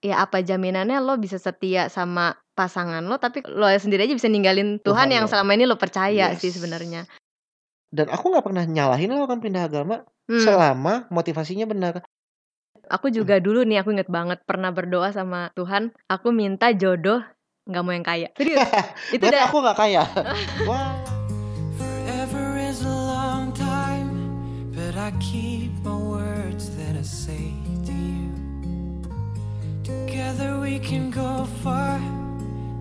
ya apa jaminannya lo bisa setia sama pasangan lo tapi lo sendiri aja bisa ninggalin Tuhan, Tuhan yang lo. selama ini lo percaya sih Yes. sebenarnya. Dan aku nggak pernah nyalahin lo kan pindah agama Hmm. selama motivasinya benar. Aku juga dulu nih aku inget banget pernah berdoa sama Tuhan, aku minta jodoh nggak mau yang kaya. Serius. itu udah aku nggak kaya. Wah. Forever is a long time, but I keep my words that I say. Together we can go far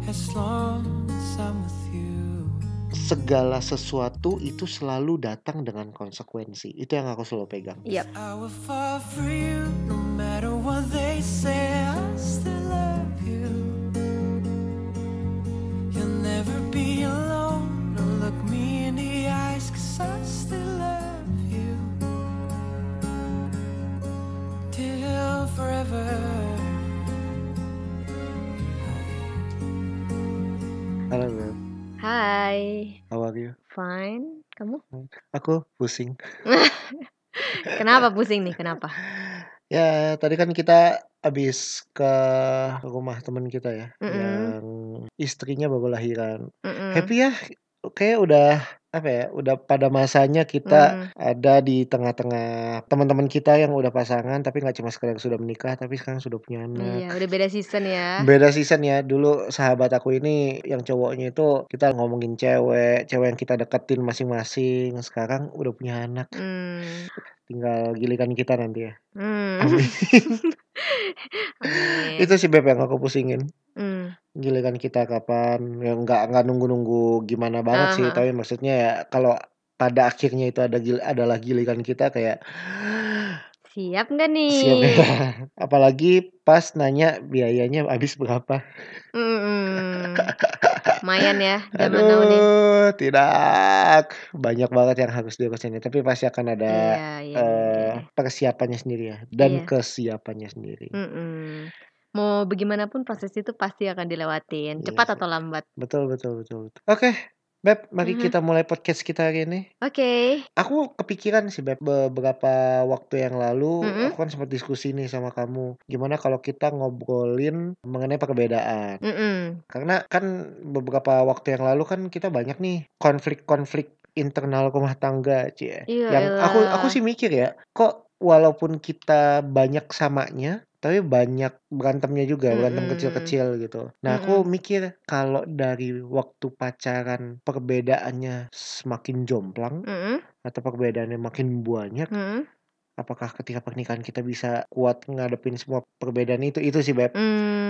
as long as I'm with you. Segala sesuatu itu selalu datang dengan konsekuensi. Itu yang aku selalu pegang. Yap. I will fall for you no matter what they say. I still love you. You'll never be alone. Don't look me in the eyes, cause I still love you. Till forever. Halo, Beb. Hai, How are you? fine. Kamu? Aku pusing. Kenapa pusing nih? Kenapa? Ya, tadi kan kita habis ke rumah teman kita ya, Mm-mm. yang istrinya baru lahiran. Mm-mm. Happy ya, kayak udah apa ya, udah pada masanya kita Hmm. ada di tengah-tengah teman-teman kita yang udah pasangan, tapi nggak cuma sekedar sudah menikah, tapi sekarang sudah punya anak. Iya, udah beda season ya. Beda season ya. Dulu sahabat aku ini yang cowoknya itu kita ngomongin cewek, cewek yang kita deketin masing-masing. Sekarang udah punya anak. Hmm. Tinggal giliran kita nanti ya. Hmm. Amin. Amin. Itu sih Beb yang aku pusingin. Hmm. Giliran kita kapan? Ya nggak nggak nunggu-nunggu gimana banget sih, Aha. tapi maksudnya ya kalau pada akhirnya itu ada gil- adalah giliran kita kayak Siap nggak nih? siap ya. Apalagi pas nanya biayanya habis berapa. Mm-mm. Lumayan ya zaman now nih. Aduh, tidak. Banyak banget yang harus diurusin ya. Tapi pasti akan ada Iya, iya, eh, iya. persiapannya sendiri ya. Dan Iya. kesiapannya sendiri. Mm-mm. Mau bagaimanapun proses itu pasti akan dilewatin, Iya cepat sih. atau lambat. Betul, betul, betul. betul. Oke, Beb, mari Mhm. kita mulai podcast kita hari ini. Oke. Aku kepikiran sih, Beb, beberapa waktu yang lalu, Mm-mm. aku kan sempat diskusi nih sama kamu. Gimana kalau kita ngobrolin mengenai perbedaan? Mm-mm. Karena kan beberapa waktu yang lalu kan kita banyak nih konflik-konflik internal rumah tangga, Cie. Iya Yang aku aku sih mikir ya, kok walaupun kita banyak samanya, tapi banyak berantemnya juga, berantem Mm-mm. kecil-kecil gitu. Nah, aku Mm-mm. mikir kalau dari waktu pacaran perbedaannya semakin jomplang Mm-mm. atau perbedaannya makin banyak, Mm-mm. apakah ketika pernikahan kita bisa kuat ngadepin semua perbedaan itu? Itu sih, Beb.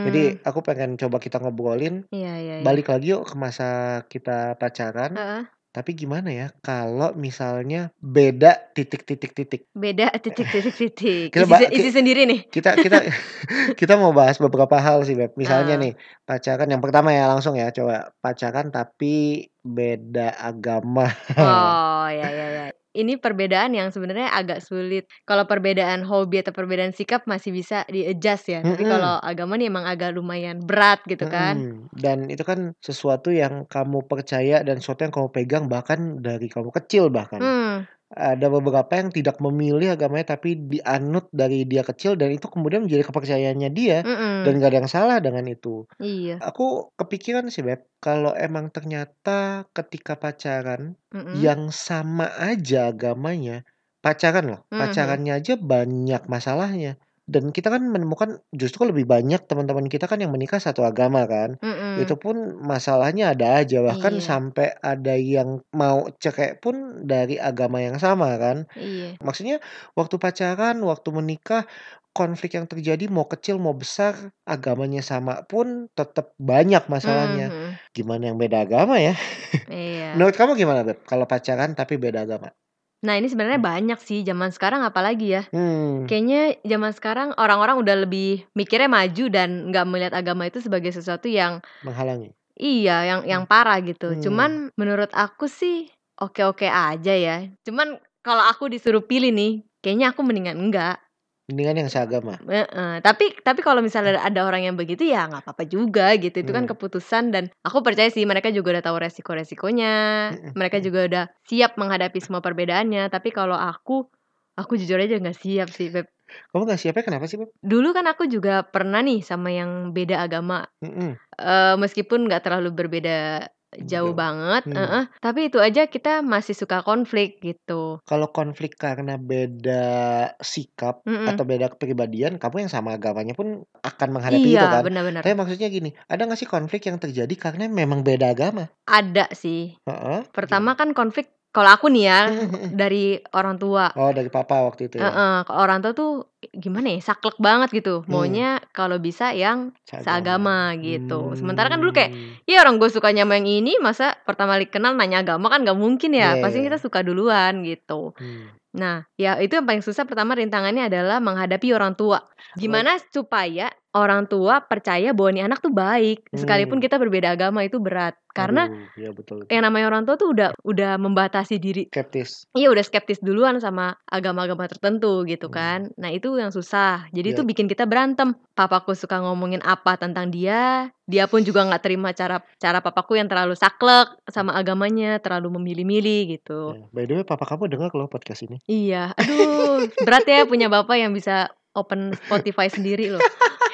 Jadi Hmm. aku pengen coba kita ngobrolin Iya, iya, iya. balik lagi yuk ke masa kita pacaran. Heeh. Tapi gimana ya kalau misalnya beda titik-titik-titik. Beda titik-titik-titik. Isi, ba- isi sendiri nih. kita kita kita mau bahas beberapa hal sih, Beb. Misalnya Ah. nih, pacaran yang pertama ya langsung ya, coba pacaran tapi beda agama. Oh, ya, ya, ya. Ini perbedaan yang sebenarnya agak sulit. Kalau perbedaan hobi atau perbedaan sikap masih bisa di-adjust ya. Tapi Mm-mm. kalau agama nih emang agak lumayan berat gitu kan. Mm-mm. Dan itu kan sesuatu yang kamu percaya dan sesuatu yang kamu pegang bahkan dari kamu kecil bahkan. Hmm. Ada beberapa yang tidak memilih agamanya tapi dianut dari dia kecil dan itu kemudian menjadi kepercayaannya dia dan Mm-mm. gak ada yang salah dengan itu. Iya. Aku kepikiran sih Beb, kalau emang ternyata ketika pacaran Mm-mm. yang sama aja agamanya, pacaran loh, Mhm. pacarannya aja banyak masalahnya. Dan kita kan menemukan justru lebih banyak teman-teman kita kan yang menikah satu agama kan. Mm-mm. Itu pun masalahnya ada aja, bahkan Iya. sampai ada yang mau cerai pun dari agama yang sama kan. Iya. Maksudnya waktu pacaran, waktu menikah, konflik yang terjadi mau kecil mau besar, agamanya sama pun tetap banyak masalahnya. Mhm. Gimana yang beda agama ya? Iya. Menurut kamu gimana, Beb? Kalau pacaran tapi beda agama? Nah, ini sebenarnya banyak sih zaman sekarang apalagi ya. Hmm. Kayaknya zaman sekarang orang-orang udah lebih mikirnya maju dan nggak melihat agama itu sebagai sesuatu yang Menghalangi. iya, yang yang parah gitu. Hmm. Cuman menurut aku sih oke-oke aja ya. Cuman kalau aku disuruh pilih nih, kayaknya aku mendingan enggak. Mendingan yang seagama. Heeh. Tapi tapi kalau misalnya ada orang yang begitu ya nggak apa-apa juga gitu. Itu kan Hmm. keputusan dan aku percaya sih mereka juga udah tahu resiko-resikonya. Mm-mm. Mereka juga udah siap menghadapi semua perbedaannya. Tapi kalau aku, aku jujur aja nggak siap sih, Beb. Kamu nggak siapnya kenapa sih, Beb? Dulu kan aku juga pernah nih sama yang beda agama. Mhm. Eee, meskipun nggak terlalu berbeda jauh Jauh. banget, Hmm. heeh, tapi itu aja kita masih suka konflik gitu. Kalau konflik karena beda sikap Mhm. atau beda kepribadian, kamu yang sama agamanya pun akan menghadapi itu Iya, kan. benar benar. Tapi maksudnya gini, ada nggak sih konflik yang terjadi karena memang beda agama? Ada sih. Heeh, Pertama gimana? kan konflik kalau aku nih ya, dari orang tua. Oh, dari papa waktu itu ya? Kalau orang tua tuh gimana ya, saklek banget gitu, Hmm. maunya kalau bisa yang Seagama. seagama gitu. Sementara kan dulu kayak, ya orang gue sukanya sama yang ini, masa pertama kali kenal nanya agama kan nggak mungkin ya, Iya pasti iya. kita suka duluan gitu. Hmm. Nah, ya itu yang paling susah pertama rintangannya adalah menghadapi orang tua. Oh. Gimana supaya orang tua percaya bahwa nih anak tuh baik, sekalipun Hmm. kita berbeda agama itu berat. Karena Aduh, iya betul yang namanya orang tua tuh udah udah membatasi diri Skeptis. Iya udah skeptis duluan sama agama-agama tertentu gitu Hmm. kan. Nah itu yang susah. Jadi itu Iya. bikin kita berantem. Papaku suka ngomongin apa tentang dia, dia pun juga nggak terima cara cara papaku yang terlalu saklek sama agamanya, terlalu memilih-milih gitu. Ya, by the way papa kamu dengar loh podcast ini. Iya, aduh berat ya punya bapak yang bisa open Spotify sendiri loh.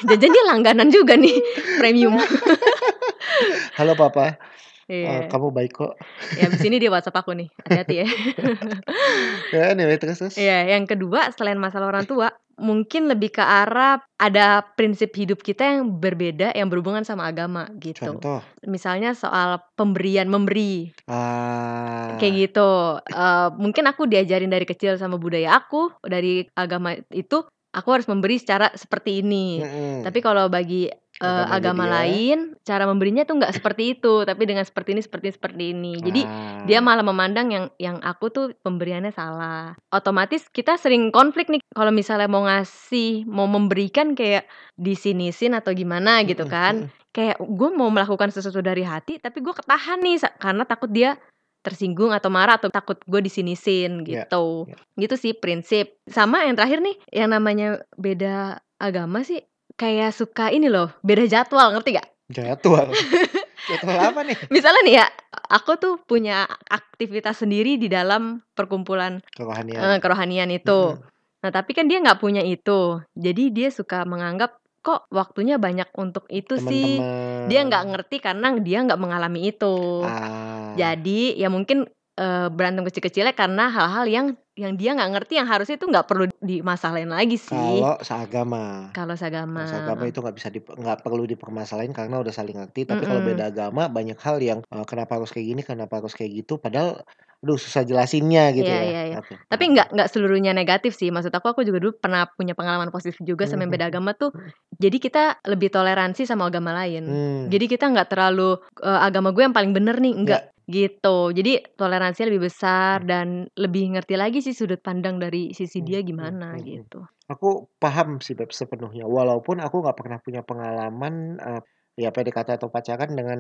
Jangan dia langganan juga nih premium. Halo papa, Iya. kamu baik kok. Ya abis ini dia WhatsApp aku nih, hati-hati ya. Ya anyway terus terus? Iya, yang kedua selain masalah orang tua, mungkin lebih ke arah ada prinsip hidup kita yang berbeda yang berhubungan sama agama gitu. Contoh? Misalnya soal pemberian, memberi. Ah. Kayak gitu. Eee, mungkin aku diajarin dari kecil sama budaya aku, dari agama itu, aku harus memberi secara seperti ini. Mhm. Tapi kalau bagi, Agamanya agama dia? lain, cara memberinya tuh nggak seperti itu, tapi dengan seperti ini seperti ini seperti ini. Jadi dia Ah. malah memandang yang yang aku tuh pemberiannya salah. Otomatis kita sering konflik nih kalau misalnya mau ngasih, mau memberikan kayak disinisin atau gimana gitu kan. Kayak gue mau melakukan sesuatu dari hati, tapi gue ketahan nih karena takut dia tersinggung atau marah atau takut gue disinisin Ya, gitu. ya. Gitu sih prinsip. Sama yang terakhir nih, yang namanya beda agama sih kayak suka ini loh, beda jadwal, ngerti gak? Jadwal? Jadwal apa nih? Misalnya nih ya, aku tuh punya aktivitas sendiri di dalam perkumpulan, Kerohanian. kerohanian itu. Mhm. Nah tapi kan dia nggak punya itu. Jadi dia suka menganggap, kok waktunya banyak untuk itu sih? Dia nggak ngerti karena dia nggak mengalami itu. Ah. Jadi ya mungkin, eee, berantem kecil-kecilnya karena hal-hal yang yang dia nggak ngerti, yang harusnya itu nggak perlu dimasalahin lagi sih. Kalau seagama. Kalau seagama. Kalau seagama itu nggak bisa nggak perlu dipermasalahin karena udah saling ngerti. Tapi kalau Mhm. beda agama banyak hal yang, eee, kenapa harus kayak gini, kenapa harus kayak gitu, padahal aduh susah jelasinnya gitu Iya ya. iya iya. Oke, Tapi paham. nggak nggak seluruhnya negatif sih. Maksud aku, aku juga dulu pernah punya pengalaman positif juga sama yang Mhm beda agama tuh. mhm. Jadi kita lebih toleransi sama agama lain. Mmm. Jadi kita nggak terlalu, eee, agama gue yang paling bener nih, enggak, gitu. Jadi toleransinya lebih besar Mmm. dan lebih ngerti lagi sih sudut pandang dari sisi dia gimana gitu. Aku paham sih Beb sepenuhnya. Walaupun aku nggak pernah punya pengalaman, eee, ya PDKT atau pacaran dengan,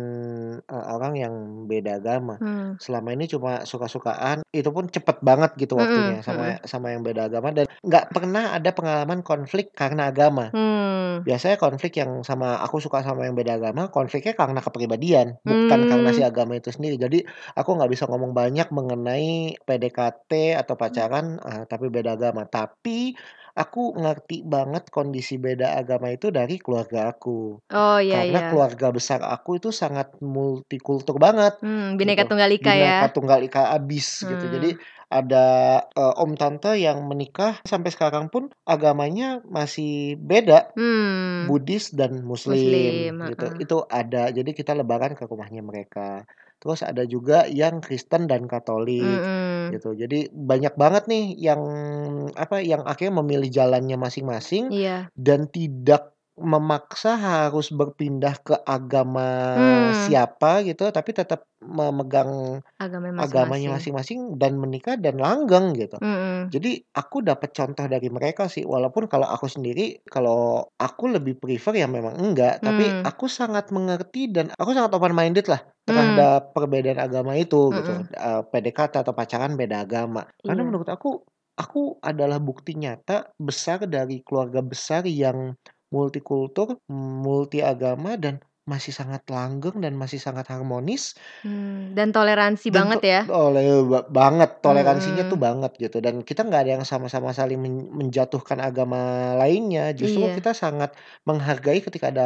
eee, orang yang beda agama. Hmm. Selama ini cuma suka-sukaan, itu pun cepet banget gitu Mhm waktunya mhm. sama sama yang beda agama dan nggak pernah ada pengalaman konflik karena agama. Hmm. Biasanya konflik yang sama aku suka sama yang beda agama, konfliknya karena kepribadian, bukan karena si Mmm. agama itu sendiri. Jadi aku nggak bisa ngomong banyak mengenai PDKT atau Mmm. pacaran, eee, tapi beda agama. Tapi aku ngerti banget kondisi beda agama itu dari keluarga aku. Oh, iya Karena iya. keluarga besar aku itu sangat multikultur banget Mmm, Bhinneka gitu. Tunggal Ika ya? Tunggal Ika abis gitu. Jadi Hmm. ada, eee, om tante yang menikah sampai sekarang pun agamanya masih beda, Hmm. Buddhis dan Muslim Muslim, gitu. heeh. Itu ada. Jadi kita lebaran ke rumahnya mereka. Terus ada juga yang Kristen dan Katolik Mhm. gitu. Jadi banyak banget nih yang apa, yang akhirnya memilih jalannya masing-masing Iya. dan tidak memaksa harus berpindah ke agama Mmm. siapa gitu, tapi tetap memegang Agamanya agamanya masing-masing. dan menikah dan langgeng gitu. Mhm. Jadi aku dapat contoh dari mereka sih. Walaupun kalau aku sendiri, kalau aku lebih prefer ya memang enggak, tapi Mmm. aku sangat mengerti dan aku sangat open minded lah Mmm. terhadap perbedaan agama itu gitu. Mhm. Eee, PDKT atau pacaran beda agama. Karena Iya. menurut aku, aku adalah bukti nyata besar dari keluarga besar yang multikultur, multi agama dan masih sangat langgeng dan masih sangat harmonis. Mmm, dan toleransi Dan banget to ya? oleh ba banget, toleransinya tuh Mhm. banget gitu dan kita nggak ada yang sama-sama saling men menjatuhkan agama lainnya, justru Iya. kita sangat menghargai ketika ada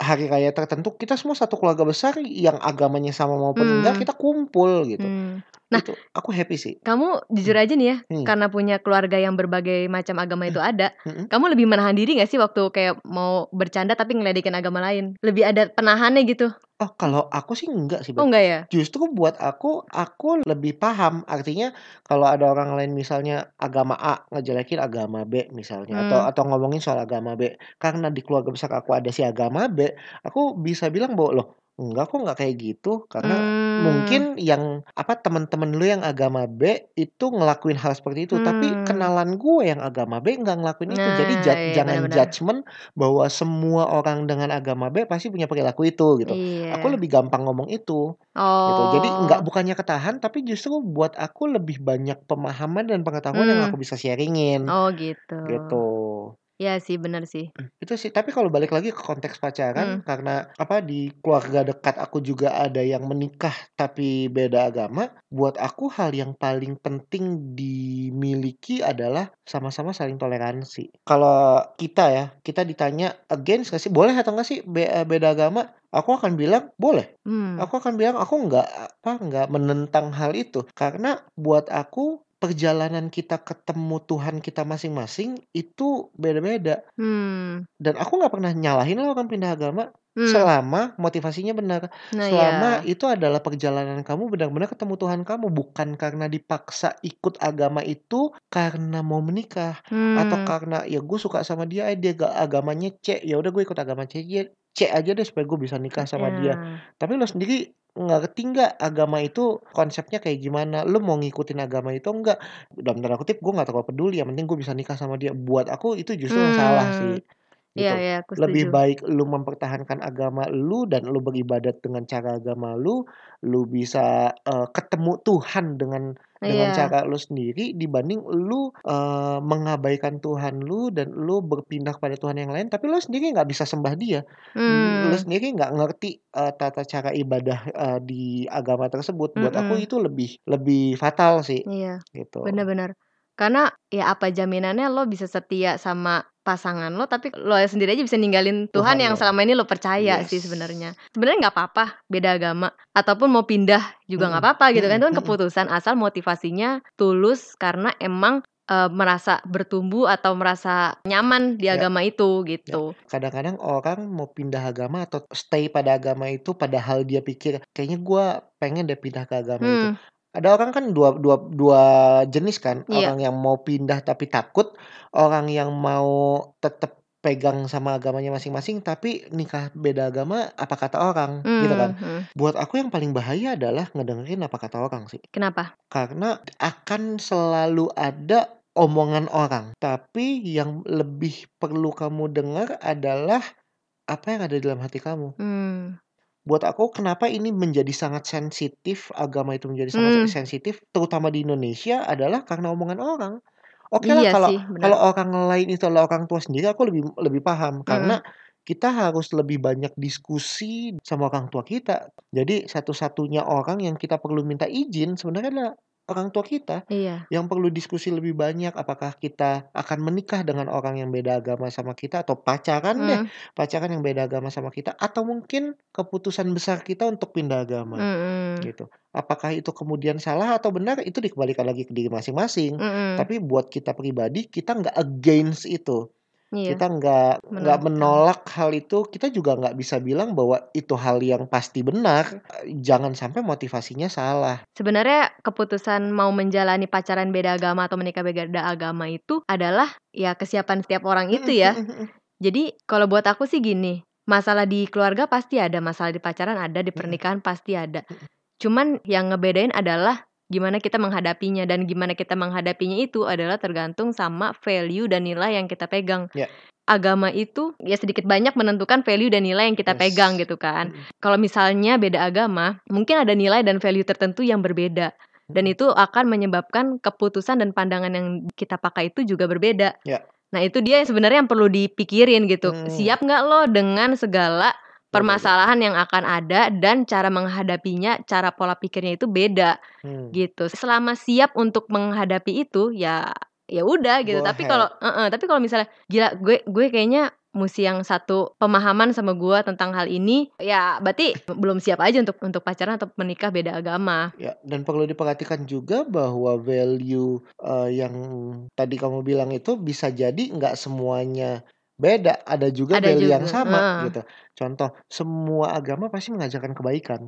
hari raya tertentu, kita semua satu keluarga besar yang agamanya sama maupun enggak, Mmm. kita kumpul gitu. Mmm. Nah Itu aku happy sih. kamu jujur Mmm. aja nih ya, Hmm. karena punya keluarga yang berbagai macam agama itu ada, Mhm. kamu lebih menahan diri nggak sih waktu kayak mau bercanda tapi ngeledekin agama lain? Lebih ada penahannya gitu? Oh, kalau aku sih enggak sih, Oh, enggak ya? Justru buat aku, aku lebih paham. Artinya kalau ada orang lain misalnya agama A ngejelekin agama B misalnya atau Mmm. atau ngomongin soal agama B, karena di keluarga besar aku ada si agama B, aku bisa bilang bahwa, "Loh, enggak kok, nggak kayak gitu." Karena Mmm. mungkin yang apa, temen-temen lu yang agama B itu ngelakuin hal seperti itu, tapi Mmm. kenalan gue yang agama B nggak ngelakuin itu. Jadi Nah, jad iya jangan bener bener. judgement bahwa semua orang dengan agama B pasti punya perilaku itu gitu. Aku Iya. lebih gampang ngomong itu, gitu. Jadi nggak Oh. bukannya ketahan, tapi justru buat aku lebih banyak pemahaman dan pengetahuan yang Mmm. aku bisa sharing-in, Oh gitu. gitu. Iya sih, bener sih. Itu sih. Tapi kalau balik lagi ke konteks pacaran, Mhm. karena apa, di keluarga dekat aku juga ada yang menikah tapi beda agama, buat aku hal yang paling penting dimiliki adalah sama-sama saling toleransi. Kalau kita ya, kita ditanya against nggak sih, boleh atau nggak sih be eee, beda agama? Aku akan bilang, boleh. Mmm. Aku akan bilang, aku nggak apa, nggak menentang hal itu. Karena buat aku perjalanan kita ketemu Tuhan kita masing-masing itu beda-beda. Mmm. Dan aku nggak pernah nyalahin loh orang pindah agama, Mmm. selama motivasinya benar. Nah, Selama iya. itu adalah perjalanan kamu benar-benar ketemu Tuhan kamu, bukan karena dipaksa ikut agama itu karena mau menikah atau Mmm. karena, ya gue suka sama dia, eh dia ga agamanya C, ya udah gue ikut agama C aja C aja deh supaya gue bisa nikah sama dia. Iya. Tapi lu sendiri ngerti nggak agama itu konsepnya kayak gimana? Lu mau ngikutin agama itu enggak? Dalam tanda kutip, gue nggak terlalu peduli, yang penting gue bisa nikah sama dia. Buat aku itu justru yang salah sih, Iya gitu. iya, aku Lebih setuju. baik lu mempertahankan agama lu dan lu beribadat dengan cara agama lu, lu bisa, eee, ketemu Tuhan dengan dengan Iya. cara lu sendiri dibanding lu, eee, mengabaikan Tuhan lu dan lu berpindah kepada Tuhan yang lain, tapi lu sendiri nggak bisa sembah dia. Lu Mmm. sendiri nggak ngerti, eee, tata cara ibadah, eee, di agama tersebut. Buat aku Mhm. itu lebih lebih fatal sih, Iya, gitu. bener bener. Karena ya apa jaminannya lo bisa setia sama pasangan lo, tapi lo sendiri aja bisa ninggalin Tuhan Tuhan yang lo. selama ini lo percaya sih Yes. sebenarnya. Sebenarnya nggak apa-apa beda agama, ataupun mau pindah juga nggak Mhm, apa-apa gitu kan, itu kan keputusan asal motivasinya tulus karena emang, eee, merasa bertumbuh atau merasa nyaman di Ya. agama itu, Ya, gitu. kadang-kadang orang mau pindah agama atau stay pada agama itu padahal dia pikir, "Kayaknya gue pengen deh pindah ke agama itu." Ada orang kan dua dua dua jenis kan, Iya. orang yang mau pindah tapi takut, orang yang mau tetep pegang sama agamanya masing-masing tapi nikah beda agama apa kata orang, gitu kan. Mhm. Buat aku yang paling bahaya adalah ngedengerin apa kata orang sih. Kenapa? Karena akan selalu ada omongan orang, tapi yang lebih perlu kamu dengar adalah apa yang ada di dalam hati kamu. Mmm. Buat aku kenapa ini menjadi sangat sensitif, agama itu menjadi sangat Mmm. sensitif, terutama di Indonesia adalah karena omongan orang. Okelah Iya kalau sih, kalau bener. orang lain itu adalah orang tua sendiri, aku lebih lebih paham. Karena Mhm. kita harus lebih banyak diskusi sama orang tua kita. Jadi satu-satunya orang yang kita perlu minta izin sebenarnya adalah orang tua kita. Iya. Yang perlu diskusi lebih banyak, apakah kita akan menikah dengan orang yang beda agama sama kita atau pacaran deh, Mmm. pacaran yang beda agama sama kita, atau mungkin keputusan besar kita untuk pindah agama, Mhm. gitu. Apakah itu kemudian salah atau benar, itu dikembalikan lagi ke diri masing-masing. Mhm. Tapi buat kita pribadi, kita nggak against itu. Iya. Kita nggak nggak Menolak. hal itu, kita juga nggak bisa bilang bahwa itu hal yang pasti benar. Eee, jangan sampai motivasinya salah. Sebenarnya keputusan mau menjalani pacaran beda agama atau menikah beda agama itu adalah ya kesiapan setiap orang itu ya. mhm. Jadi kalau buat aku sih gini, masalah di keluarga pasti ada, masalah di pacaran ada, di Mhm. pernikahan pasti ada. Mhm. Cuman yang ngebedain adalah gimana kita menghadapinya dan gimana kita menghadapinya itu adalah tergantung sama value dan nilai yang kita pegang. Ya. Agama itu ya sedikit banyak menentukan value dan nilai yang kita pegang Yes. gitu kan. Mhm. Kalau misalnya beda agama, mungkin ada nilai dan value tertentu yang berbeda. Dan Mhm. itu akan menyebabkan keputusan dan pandangan yang kita pakai itu juga berbeda. Ya. Nah itu dia sebenarnya yang perlu dipikirin gitu. Mmm. Siap nggak lo dengan segala permasalahan yang akan ada dan cara menghadapinya, cara pola pikirnya itu beda Hmm. gitu. Selama siap untuk menghadapi itu ya ya udah gitu. Go Tapi kalau ahead. heeh, tapi kalau misalnya gila gue gue kayaknya musti yang satu pemahaman sama gue tentang hal ini, ya berarti belum siap aja untuk untuk pacaran atau menikah beda agama. Ya, dan perlu diperhatikan juga bahwa value eh, yang tadi kamu bilang itu bisa jadi nggak semuanya beda, ada juga Ada value yang juga, sama heeh. gitu. Contoh, semua agama pasti mengajarkan kebaikan.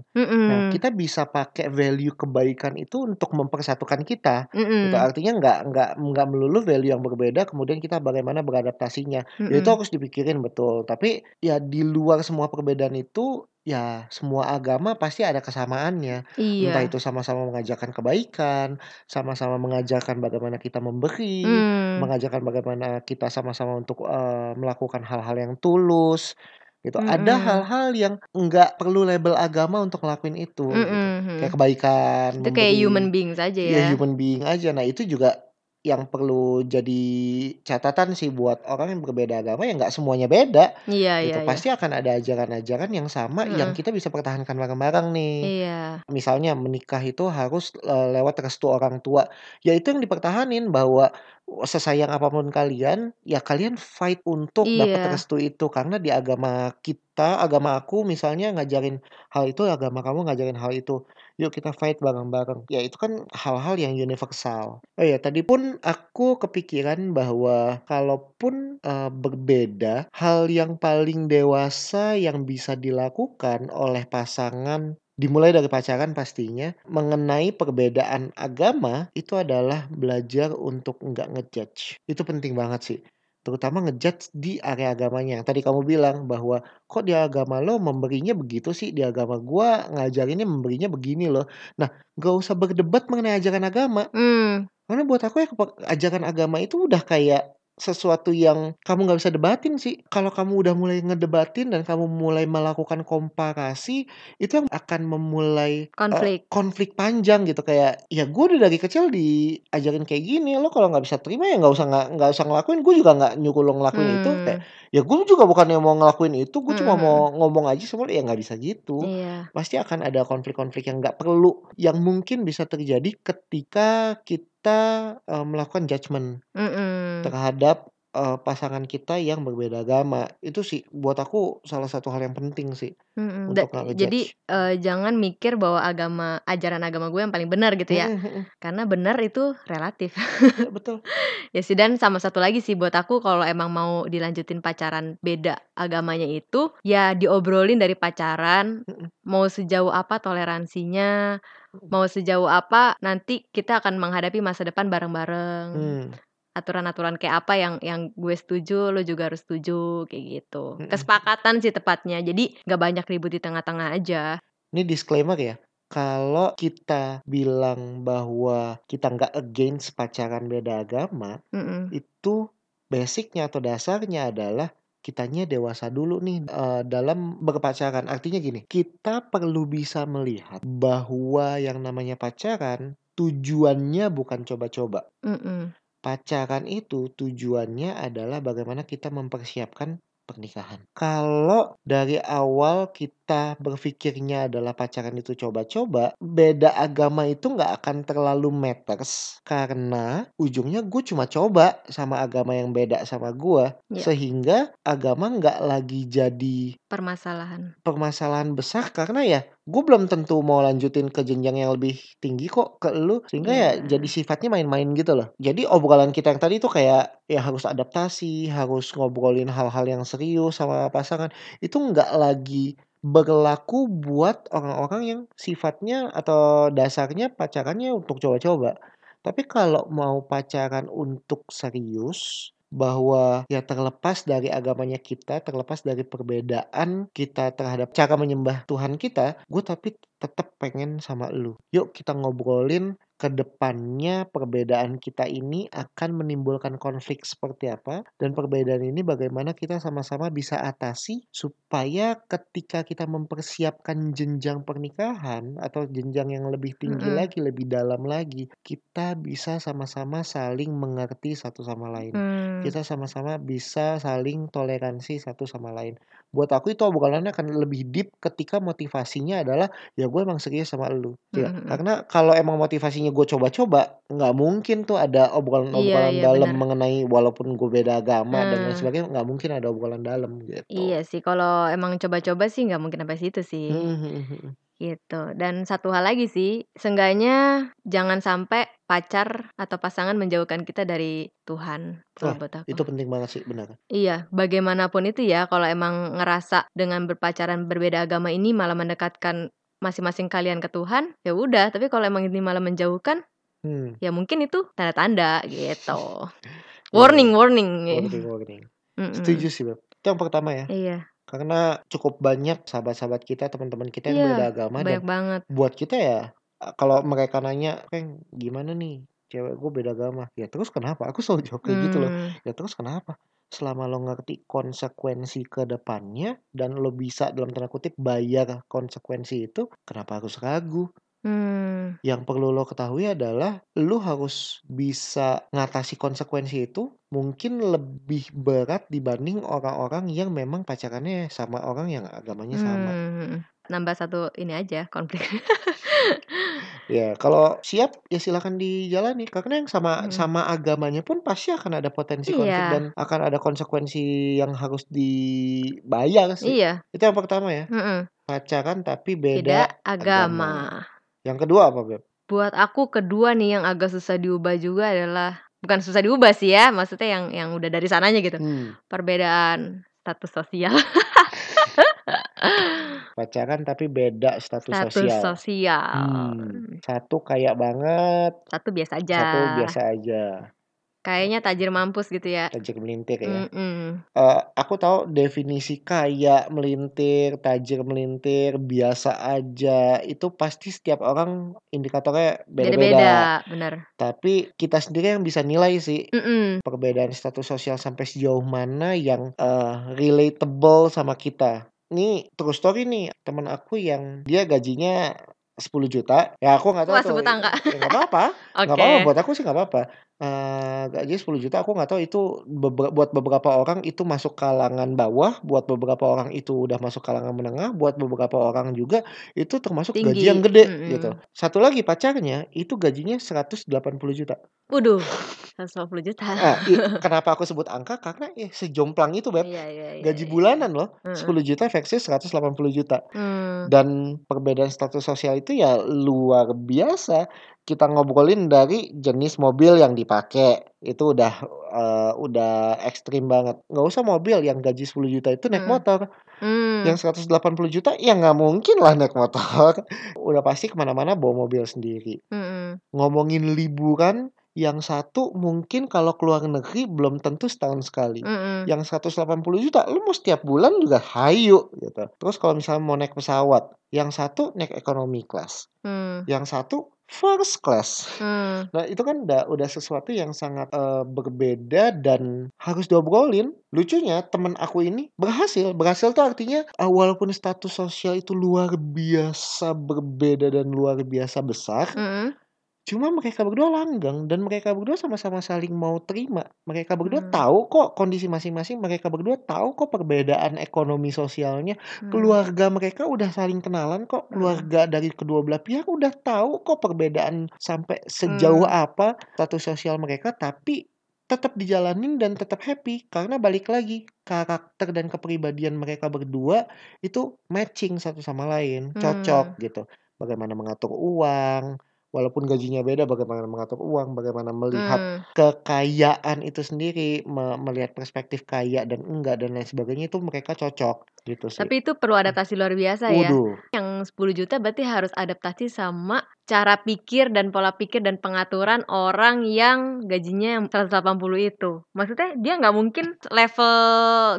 Nah, Mhm. kita bisa pakai value kebaikan itu untuk mempersatukan kita. Gitu. Mhm. Artinya nggak nggak nggak melulu value yang berbeda, kemudian kita bagaimana beradaptasinya. Ya itu harus dipikirin betul. Tapi ya di luar semua perbedaan itu ya semua agama pasti ada kesamaannya. Entah Iya. itu sama-sama mengajarkan kebaikan, sama-sama mengajarkan bagaimana kita memberi, Hmm. mengajarkan bagaimana kita sama-sama untuk eh, melakukan hal-hal yang tulus gitu. Ada Mhm. hal-hal yang nggak perlu label agama untuk ngelakuin itu gitu. Mhm. Kayak kebaikan, Itu kayak memberi, human beings aja ya ya. human being aja. Nah, itu juga yang perlu jadi catatan sih buat orang yang berbeda agama ya nggak semuanya beda Iya gitu. iya iya. Pasti akan ada ajaran-ajaran yang sama yang Heeh. kita bisa pertahankan bareng-bareng nih. Iya. Misalnya menikah itu harus eh, lewat restu orang tua. Ya itu yang dipertahanin bahwa sesayang apa pun kalian, ya kalian fight untuk dapat Iya. restu itu karena di agama kita, agama aku misalnya ngajarin hal itu, agama kamu ngajarin hal itu. Yuk kita fight bareng-bareng. Ya itu kan hal-hal yang universal. Oh ya, tadi pun aku kepikiran bahwa kalaupun eh, berbeda, hal yang paling dewasa yang bisa dilakukan oleh pasangan dimulai dari pacaran pastinya mengenai perbedaan agama itu adalah belajar untuk nggak ngejudge. Itu penting banget sih. Terutama ngejudge di area agamanya. Tadi kamu bilang bahwa kok di agama lo memberinya begitu sih, di agama gua ngajarinnya memberinya begini loh. Nah, nggak usah berdebat mengenai ajaran agama. Hmm. Karena buat aku ya ajaran agama itu udah kayak sesuatu yang kamu nggak bisa debatin sih. Kalau kamu udah mulai ngedebatin dan kamu mulai melakukan komparasi, itu yang akan memulai eh, Konflik. konflik panjang gitu. Kayak ya gue udah dari kecil diajarin kayak gini, lo kalau nggak bisa terima ya nggak usah nggak nggak usah ngelakuin. Gue juga nggak nyuruh lo ngelakuin itu. Kayak Hmm. ya gue juga bukannya mau ngelakuin itu, gue cuma Mhm. mau ngomong aja semua. Ya nggak bisa gitu Iya. pasti akan ada konflik-konflik yang nggak perlu yang mungkin bisa terjadi ketika kita eh, melakukan judgement Mhm. terhadap eh, pasangan kita yang berbeda agama itu sih buat aku salah satu hal yang penting sih Mhm. Da- untuk nggak jadi ngejudge. eh, jangan mikir bahwa agama ajaran agama gue yang paling benar gitu ya. Mm-mm, mm-mm. Karena benar itu relatif. Ya betul. Ya sih dan sama satu lagi sih buat aku kalau emang mau dilanjutin pacaran beda agamanya itu ya diobrolin dari pacaran mau sejauh apa toleransinya. Mau sejauh apa nanti kita akan menghadapi masa depan bareng-bareng Hmm, aturan-aturan kayak apa yang yang gue setuju lo juga harus setuju kayak gitu mm-mm. kesepakatan sih tepatnya jadi nggak banyak ribut di tengah-tengah aja Ini disclaimer ya. Kalau kita bilang bahwa kita nggak against pacaran beda agama, Mm-mm. itu basicnya atau dasarnya adalah kitanya dewasa dulu nih eh, dalam berpacaran. Artinya gini, kita perlu bisa melihat bahwa yang namanya pacaran tujuannya bukan coba-coba. Pacaran itu tujuannya adalah bagaimana kita mempersiapkan pernikahan. Kalau dari awal kita berpikirnya adalah pacaran itu coba-coba, beda agama itu nggak akan terlalu matters. Karena ujungnya gue cuma coba sama agama yang beda sama gue, Ya. Sehingga agama nggak lagi jadi permasalahan. permasalahan besar karena ya gue belum tentu mau lanjutin ke jenjang yang lebih tinggi kok ke lu. Sehingga ya Iya jadi sifatnya main-main gitu loh. Jadi obrolan kita yang tadi tuh kayak ya harus adaptasi harus ngobrolin hal-hal yang serius sama pasangan. Itu nggak lagi berlaku buat orang-orang yang sifatnya atau dasarnya pacarannya untuk coba-coba tapi kalau mau pacaran untuk serius bahwa ya terlepas dari agamanya kita, terlepas dari perbedaan kita terhadap cara menyembah Tuhan kita, gue tapi tetap pengen sama lu. Yuk kita ngobrolin ke depannya perbedaan kita ini akan menimbulkan konflik seperti apa dan perbedaan ini bagaimana kita sama-sama bisa atasi supaya ketika kita mempersiapkan jenjang pernikahan atau jenjang yang lebih tinggi Mm-mm. lagi, lebih dalam lagi, kita bisa sama-sama saling mengerti satu sama lain. Hmm. Kita sama-sama bisa saling toleransi satu sama lain. Buat aku itu obrolannya akan lebih deep ketika motivasinya adalah ya gue emang serius sama lu. Ya, Mm-mm. karena kalau emang motivasinya gue coba-coba, nggak mungkin tuh ada Iya, obrolan-obrolan iya dalam benar. mengenai walaupun gue beda agama dan lain Hmm. sebagainya, nggak mungkin ada obrolan dalam gitu. Iya sih, kalau emang coba-coba sih nggak mungkin sampai situ sih. Hmm, hmm, hmm. Gitu. Dan satu hal lagi sih, seenggaknya jangan sampai pacar atau pasangan menjauhkan kita dari Tuhan, kalau aku. itu penting banget sih, benar. Iya, bagaimanapun itu ya, kalau emang ngerasa dengan berpacaran berbeda agama ini malah mendekatkan masing-masing kalian ke Tuhan, ya udah. Tapi kalau emang ini malah menjauhkan, Hmm. ya mungkin itu tanda-tanda gitu. Iya, Warning, warning. warning, warning. Mm-mm. Setuju sih, Beb. Itu yang pertama ya. Iya, Karena cukup banyak sahabat-sahabat kita, teman-teman kita yang iya, beda agama dan banyak banget. buat kita ya kalau mereka nanya, "Peng, gimana nih cewek gue beda agama?" Ya terus kenapa? Aku selalu jawab kayak gitu loh. Hmm. Ya terus kenapa? Selama lo ngerti konsekuensi ke depannya dan lo bisa dalam tanda kutip bayar konsekuensi itu, kenapa harus ragu? Hmm. Yang perlu lo ketahui adalah lo harus bisa ngatasi konsekuensi itu mungkin lebih berat dibanding orang-orang yang memang pacarannya sama orang yang agamanya sama. Hmm. Nambah satu ini aja konflik. Ya, kalau siap ya silakan dijalani karena yang sama Hmm. sama agamanya pun pasti akan ada potensi konflik Iya, dan akan ada konsekuensi yang harus dibayar sih. iya. Itu yang pertama ya. Mm-mm. Pacaran tapi Beda beda agama. agama. Yang kedua apa, Beb? Buat aku kedua nih yang agak susah diubah juga adalah bukan susah diubah sih ya, maksudnya yang yang udah dari sananya gitu. Hmm. Perbedaan status sosial. Pacaran tapi beda status Status sosial. sosial. Hmm. Satu kaya banget, Satu biasa aja. satu biasa aja. Kayaknya tajir mampus gitu ya. Tajir melintir ya. Mm-mm. Eh, aku tahu definisi kaya melintir, tajir melintir, biasa aja itu pasti setiap orang indikatornya beda-beda. Bener. Tapi kita sendiri yang bisa nilai sih Mm-mm. perbedaan status sosial sampai sejauh mana yang eh, relatable sama kita. Ini true story nih teman aku yang dia gajinya 10 juta. Ya aku nggak tahu Wah, tuh. sebut angka. Ya nggak apa-apa. Nggak Oke. apa-apa buat aku sih nggak apa-apa. Eh, gaji 10 juta aku nggak tahu itu beber- buat beberapa orang itu masuk kalangan bawah, buat beberapa orang itu udah masuk kalangan menengah, buat beberapa orang juga itu termasuk gaji yang Tinggi. gede Mm-mm. gitu. Satu lagi pacarnya itu gajinya 180 juta. Waduh, 150 juta. Ah, i- kenapa aku sebut angka? Karena ya sejomplang itu, Beb. Iya, iya, iya, Gaji iya, bulanan iya. loh, Mm-mm. 10 juta versus 180 juta. Hmm. Dan perbedaan status sosial itu ya luar biasa. Kita ngobrolin dari jenis mobil yang dipakai. Itu udah eh, udah ekstrim banget. Nggak usah mobil yang gaji 10 juta itu naik Hmm. motor. Hmm. Yang 180 juta ya nggak mungkin lah naik motor. Udah pasti ke mana-mana bawa mobil sendiri. Mm-mm. Ngomongin liburan, yang satu mungkin kalau keluar negeri belum tentu setahun sekali. Mm-mm. Yang 180 juta lu mau setiap bulan juga hayu gitu. Terus kalau misalnya mau naik pesawat, yang satu naik economy class, Hmm. yang satu first class. Hmm. Nah, itu kan udah udah sesuatu yang sangat eh, berbeda dan harus diobrolin. Lucunya temen aku ini berhasil. Berhasil tuh artinya eh, walaupun status sosial itu luar biasa berbeda dan luar biasa besar, Mm-mm. Cuma mereka berdua langgang dan mereka berdua sama-sama saling mau terima. Mereka berdua Hmm. tahu kok kondisi masing-masing. Mereka berdua tahu kok perbedaan ekonomi sosialnya. Hmm. Keluarga mereka udah saling kenalan kok. Hmm. Keluarga dari kedua belah pihak udah tahu kok perbedaan sampai sejauh Hmm. apa status sosial mereka. Tapi tetap dijalanin dan tetap happy karena balik lagi karakter dan kepribadian mereka berdua itu matching satu sama lain, cocok Hmm. gitu. Bagaimana mengatur uang, walaupun gajinya beda, bagaimana mengatur uang, bagaimana melihat Hmm. kekayaan itu sendiri, me- melihat perspektif kaya dan enggak dan lain sebagainya itu mereka cocok gitu sih. Tapi itu perlu adaptasi luar biasa ya. Waduh, Yang 10 juta berarti harus adaptasi sama cara pikir dan pola pikir dan pengaturan orang yang gajinya yang 180 itu. Maksudnya dia nggak mungkin level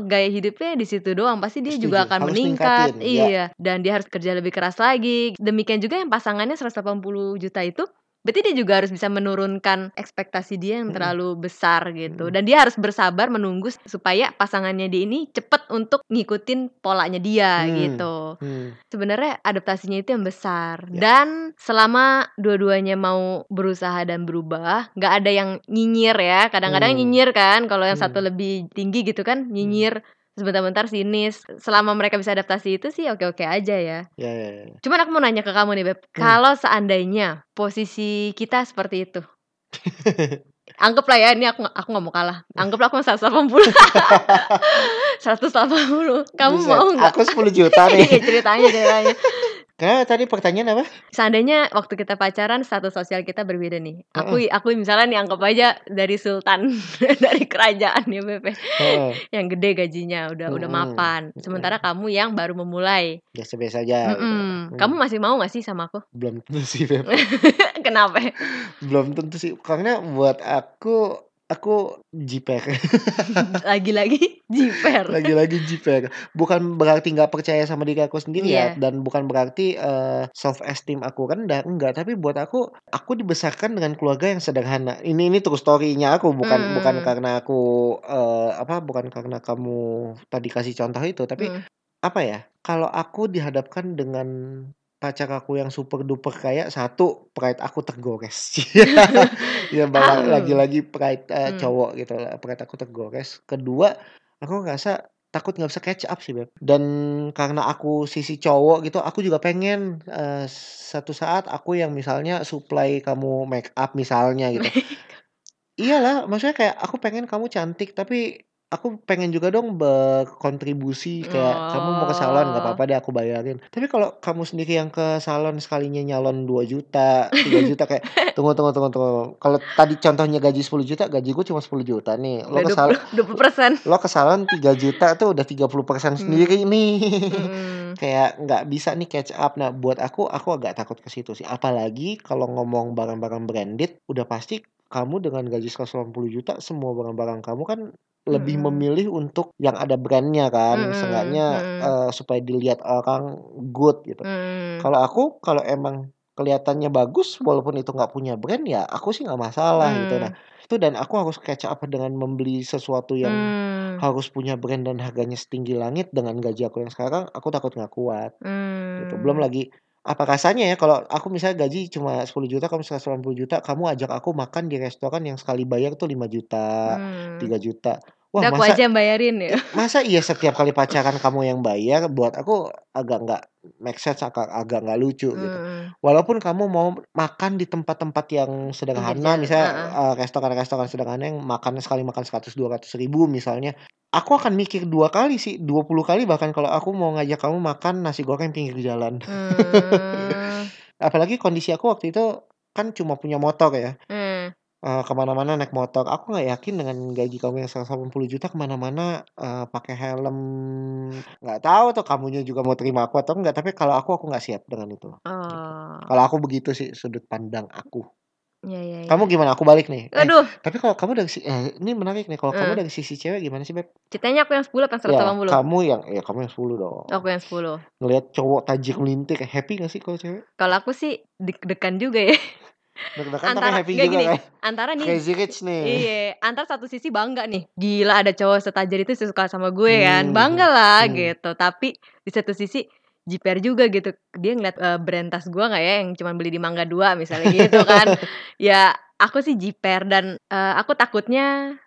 gaya hidupnya di situ doang, pasti dia juga Setuju, akan harus meningkat. ya. Iya, dan dia harus kerja lebih keras lagi. Demikian juga yang pasangannya 180 juta itu Berarti dia juga harus bisa menurunkan ekspektasi dia yang terlalu besar gitu. Dan dia harus bersabar menunggu supaya pasangannya dia ini cepet untuk ngikutin polanya dia Hmm. gitu. Hmm. Sebenarnya adaptasinya itu yang besar. Ya. Dan selama dua-duanya mau berusaha dan berubah, nggak ada yang nyinyir ya. Kadang-kadang Hmm. nyinyir kan kalau yang Hmm. satu lebih tinggi gitu kan, nyinyir sebentar-bentar sinis. Selama mereka bisa adaptasi itu sih oke-oke aja ya. Ya, ya, ya. Cuman aku mau nanya ke kamu nih, Beb. Hmm. Kalau seandainya posisi kita seperti itu. Anggaplah ya, ini aku aku nggak mau kalah. Anggaplah aku 180. 180. Kamu Buset, mau nggak? Aku 10 juta nih. Iya, ceritanya ceritanya. Karena tadi pertanyaan apa? Seandainya waktu kita pacaran status sosial kita berbeda nih. Aku aku misalnya nih anggap aja dari sultan dari kerajaan ya Beb. Heeh. Yang gede gajinya udah udah Mm-mm. mapan. Sementara kamu yang baru memulai. Biasa-biasa aja. gitu. Mm-mm. Hmm. Kamu masih mau gak sih sama aku? belum tentu sih, Beb. Kenapa? belum tentu sih. Karena buat aku aku jiper. Lagi-lagi jiper. Lagi-lagi jiper. Bukan berarti nggak percaya sama diri aku sendiri ya, Iya. dan bukan berarti eh, self esteem aku rendah, enggak. Tapi buat aku, aku dibesarkan dengan keluarga yang sederhana. Ini ini true story-nya aku, bukan bukan Hmm. karena aku eh, apa, bukan karena kamu tadi kasih contoh itu, tapi Mm. apa ya? Kalau aku dihadapkan dengan pacar aku yang super duper kaya, satu pride aku tergores. ya bala- Ah. lagi-lagi pride eh, Hmm. cowok gitu lah, pride aku tergores. Kedua, aku ngerasa takut nggak bisa catch up sih beb. Dan karena aku sisi cowok gitu, aku juga pengen eh, satu saat aku yang misalnya supply kamu make up misalnya gitu. Iyalah, maksudnya kayak aku pengen kamu cantik, tapi aku pengen juga dong berkontribusi kayak kamu mau ke salon nggak Oh. apa-apa deh aku bayarin. Tapi kalau kamu sendiri yang ke salon sekalinya nyalon 2 juta, 3 juta kayak tunggu tunggu tunggu tunggu. Kalau tadi contohnya gaji 10 juta, gaji gue cuma 10 juta nih. Lo ke salon 20 persen. lo ke salon 3 juta tuh udah 30% sendiri nih. Hmm. kayak nggak bisa nih catch up. Nah, buat aku aku agak takut ke situ sih. Apalagi kalau ngomong barang-barang branded, udah pasti kamu dengan gaji 180 juta semua barang-barang kamu kan lebih Mm-mm. memilih untuk yang ada brandnya kan, Mm-mm, seenggaknya mm-mm. eh, supaya dilihat orang good gitu. Hmm. Kalau aku kalau emang kelihatannya bagus walaupun itu nggak punya brand ya aku sih nggak masalah gitu. Nah, Hmm. itu dan aku harus catch up dengan membeli sesuatu yang Hmm. harus punya brand dan harganya setinggi langit dengan gaji aku yang sekarang, aku takut nggak kuat gitu. Belum Hmm. lagi apa rasanya ya kalau aku misalnya gaji cuma 10 juta, kamu 180 juta, kamu ajak aku makan di restoran yang sekali bayar tuh 5 juta, Hmm. 3 juta. Wah, Udah aku masa aja yang bayarin ya. masa iya setiap kali pacaran kamu yang bayar? Buat aku agak nggak make sense, agak agak nggak lucu gitu. Hmm. Walaupun kamu mau makan di tempat-tempat yang sederhana, jalan. misalnya Heeh. eh, restoran-restoran sederhana yang makannya sekali makan 100 200 ribu misalnya, aku akan mikir dua kali sih, 20 kali bahkan kalau aku mau ngajak kamu makan nasi goreng pinggir jalan. Hmm. Apalagi kondisi aku waktu itu kan cuma punya motor ya. Hmm. Eh, ke mana-mana naik motor. Aku nggak yakin dengan gaji kamu yang 180 juta ke mana-mana eh, pakai helm. Nggak tahu tuh kamunya juga mau terima aku atau enggak. Tapi kalau aku aku nggak siap dengan itu. Gitu. Oh. Kalau aku begitu sih sudut pandang aku. Ya ya ya. Kamu gimana? Aku balik nih. Eh, Aduh, tapi kalau kamu dari si eh, ini menarik nih. Kalau kamu Hmm. dari sisi cewek gimana sih, Beb? ceritanya aku yang 10 apa Ya, 180? kamu yang ya kamu yang 10 dong. Aku yang 10. Ngelihat cowok tajir melintir, happy gak sih kalau cewek? Kalau aku sih deg-degan juga ya. Deg-degan tapi Antara happy nggak juga gini, kan? antara nih Crazy rich nih. Iya, antar satu sisi bangga nih. Gila ada cowok setajir itu suka sama gue kan. Hmm, Bangga lah hmm. gitu. Tapi di satu sisi jiper juga gitu. Dia ngeliat eh, brand tas gue nggak ya yang cuma beli di Mangga 2 misalnya gitu kan. ya aku sih jiper dan eh, aku takutnya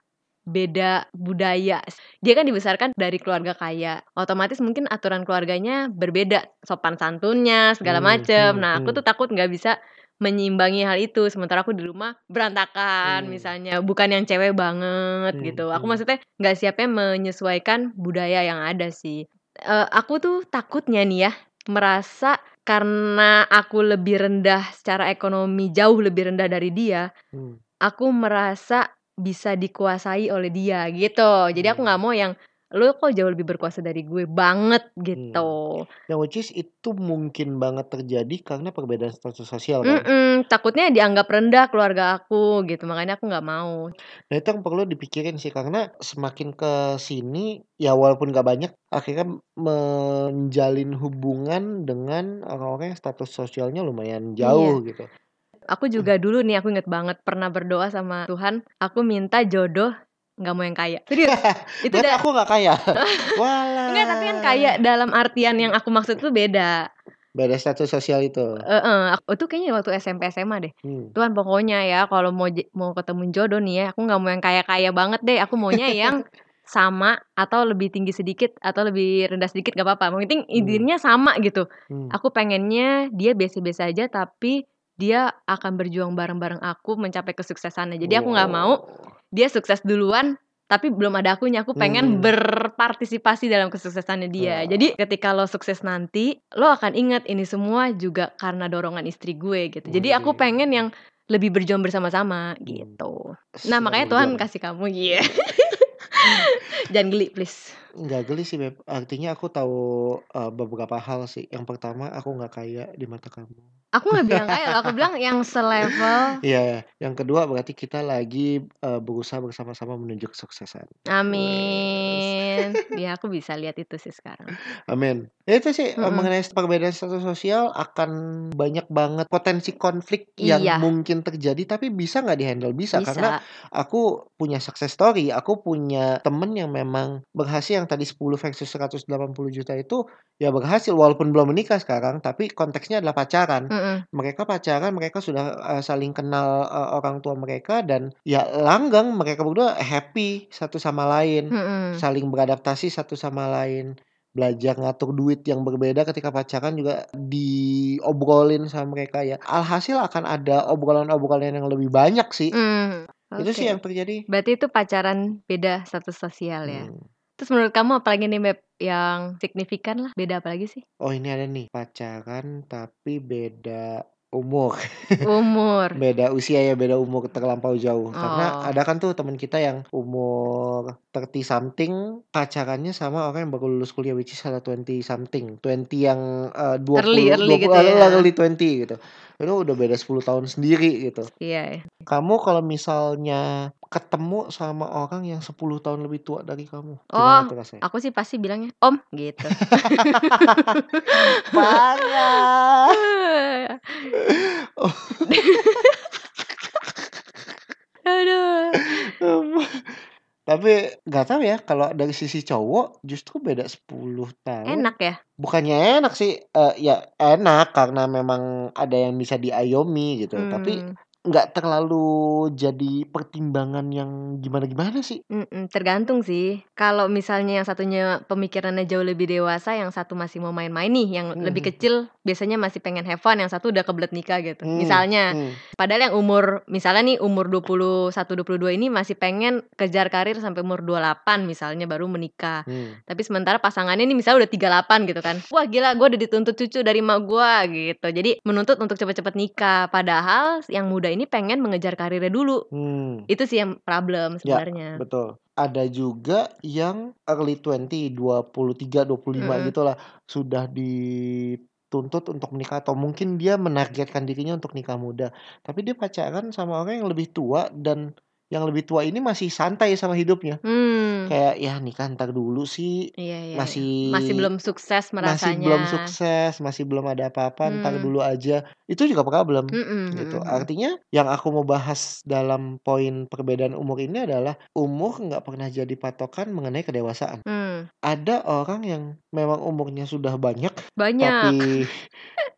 beda budaya. Dia kan dibesarkan dari keluarga kaya. Otomatis mungkin aturan keluarganya berbeda, sopan santunnya segala Hmm, macem. hmm, Nah, aku hmm. tuh takut nggak bisa menyeimbangi hal itu. Sementara aku di rumah berantakan Hmm. misalnya, bukan yang cewek banget Hmm, gitu. Aku hmm. maksudnya nggak siapnya menyesuaikan budaya yang ada sih. Eh, aku tuh takutnya nih ya merasa karena aku lebih rendah secara ekonomi jauh lebih rendah dari dia, Hmm. aku merasa bisa dikuasai oleh dia gitu. Jadi aku Hmm. nggak mau yang lu kok jauh lebih berkuasa dari gue banget gitu. Yang which is itu mungkin banget terjadi karena perbedaan status sosial kan. Mm-mm, takutnya dianggap rendah keluarga aku gitu, makanya aku nggak mau. Nah itu yang perlu dipikirin sih karena semakin ke sini ya walaupun gak banyak akhirnya menjalin hubungan dengan orang-orang yang status sosialnya lumayan jauh gitu. Aku juga dulu nih aku inget banget pernah berdoa sama Tuhan, aku minta jodoh nggak mau yang kaya. Serius. itu udah aku nggak kaya. Walah. enggak tapi kan kaya dalam artian yang aku maksud tuh beda. Beda status sosial itu. Heeh, aku tuh kayaknya waktu SMP SMA deh. Hmm. Tuhan pokoknya ya kalau mau mau ketemu jodoh nih ya, aku nggak mau yang kaya-kaya banget deh. Aku maunya yang sama atau lebih tinggi sedikit atau lebih rendah sedikit gak apa-apa. Penting intinya sama gitu. Hmm. Aku pengennya dia biasa-biasa aja tapi dia akan berjuang bareng-bareng aku mencapai kesuksesannya. Jadi aku nggak mau dia sukses duluan tapi belum ada akunya. Aku pengen Hmm. berpartisipasi dalam kesuksesannya dia. Wah. Jadi ketika lo sukses nanti, lo akan ingat ini semua juga karena dorongan istri gue gitu. Jadi aku pengen yang lebih berjuang bersama-sama gitu. Nah, makanya Tuhan kasih kamu iya. Jangan geli please. Nggak geli sih Beb. Artinya aku tahu uh, beberapa hal sih. Yang pertama aku nggak kaya di mata kamu. Aku nggak bilang kaya loh, aku bilang yang selevel. Iya. Yang kedua berarti kita lagi uh, berusaha bersama-sama menuju kesuksesan. Amin. Ya aku bisa lihat itu sih sekarang. Amin. Ya itu sih Mm-mm. mengenai perbedaan status sosial akan banyak banget potensi konflik yang Iya. mungkin terjadi tapi bisa nggak dihandle bisa, karena Bisa. aku punya success story, aku punya temen yang memang berhasil yang tadi 10 versus 180 juta itu ya berhasil walaupun belum menikah sekarang tapi konteksnya adalah pacaran. Mm-mm. Mereka pacaran, mereka sudah uh, saling kenal uh, orang tua mereka dan ya langgeng mereka berdua happy satu sama lain, Mm-mm. saling beradaptasi satu sama lain. Belajar ngatur duit yang berbeda ketika pacaran juga diobrolin sama mereka ya. Alhasil akan ada obrolan-obrolan yang lebih banyak sih. Mm. Itu sih yang terjadi. Berarti itu pacaran beda status sosial ya. Hmm. Terus menurut kamu apalagi nih Beb yang signifikan lah? Beda apalagi sih? Oh ini ada nih pacaran tapi beda umur, Umur. beda usia ya, beda umur terlampau jauh. Karena Oh. ada kan tuh teman kita yang umur 30 something pacarannya sama orang yang baru lulus kuliah which is ada 20 something, 20 yang uh, 20 Early, early 20 gitu uh, ya. early 20 gitu. Itu udah beda 10 tahun sendiri gitu. Iya. ya. Kamu kalau misalnya ketemu sama orang yang 10 tahun lebih tua dari kamu, Oh, aku sih pasti bilangnya Om gitu. Parah. Oh. Aduh. Tapi nggak tahu ya kalau dari sisi cowok justru beda 10 tahun. Enak ya? Bukannya enak sih, eh, ya enak karena memang ada yang bisa diayomi gitu. Tapi Hmm. Nggak terlalu jadi pertimbangan yang gimana-gimana sih. Mm-mm, tergantung sih. Kalau misalnya yang satunya pemikirannya jauh lebih dewasa, yang satu masih mau main-main nih, yang lebih Hmm. kecil biasanya masih pengen have fun, yang satu udah kebelet nikah gitu. Hmm, Misalnya, hmm. padahal yang umur misalnya nih umur 21 22 ini masih pengen kejar karir sampai umur 28 misalnya baru menikah. Hmm. Tapi sementara pasangannya ini misalnya udah 38 gitu kan. Wah gila gue udah dituntut cucu dari mak gue gitu. Jadi menuntut untuk cepet-cepet nikah. Padahal yang muda ini pengen mengejar karirnya dulu. Hmm. Itu sih yang problem Ya, sebenarnya. betul. Ada juga yang early 20, 23, 25 Mm-mm. gitulah sudah dituntut untuk menikah atau mungkin dia menargetkan dirinya untuk nikah muda. Tapi dia pacaran sama orang yang lebih tua dan yang lebih tua ini masih santai sama hidupnya. Hmm. Kayak ya nikah ntar dulu sih. Iya, iya, iya. Masih Masih belum sukses masih merasanya. belum sukses, masih belum ada apa-apa, ntar Hmm. dulu aja. Itu juga problem Mm-mm, gitu. mm-mm. Artinya yang aku mau bahas dalam poin perbedaan umur ini adalah umur nggak pernah jadi patokan mengenai kedewasaan. Hmm. Ada orang yang memang umurnya sudah banyak Banyak. tapi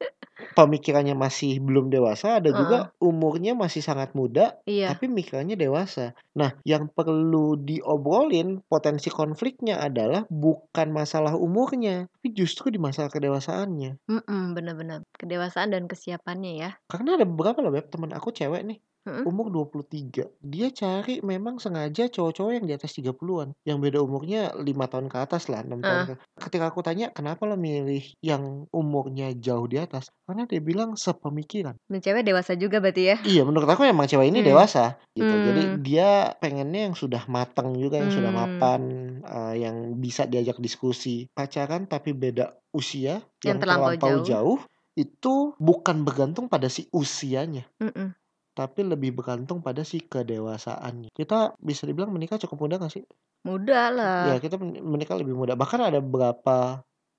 pemikirannya masih belum dewasa, ada juga Heeh. umurnya masih sangat muda Iya. tapi mikirannya dewasa. Nah, yang perlu diobrolin potensi konfliknya adalah bukan masalah umurnya, tapi justru di masalah kedewasaannya. Mm-mm, benar-benar. Kedewasaan dan kesiapannya ya. Karena ada beberapa loh Beb, temen aku cewek nih, Mm-mm. umur 23. Dia cari memang sengaja cowok-cowok yang di atas 30-an, yang beda umurnya 5 tahun ke atas lah, 6 tahun Heeh. ke Ketika aku tanya, "Kenapa lo milih yang umurnya jauh di atas?" Karena dia bilang sepemikiran. Dan cewek dewasa juga berarti ya. Iya, menurut aku emang cewek ini Hmm. dewasa gitu. Jadi Hmm. dia pengennya yang sudah matang juga, yang sudah Hmm. mapan, eee, yang bisa diajak diskusi. Pacaran tapi beda usia, Yang yang terlampau terlampau jauh. jauh, itu bukan bergantung pada si usianya, Mm-mm. Tapi lebih bergantung pada si kedewasaannya. Kita bisa dibilang menikah cukup muda nggak sih? Muda lah. Ya, kita men menikah lebih muda. Bahkan ada beberapa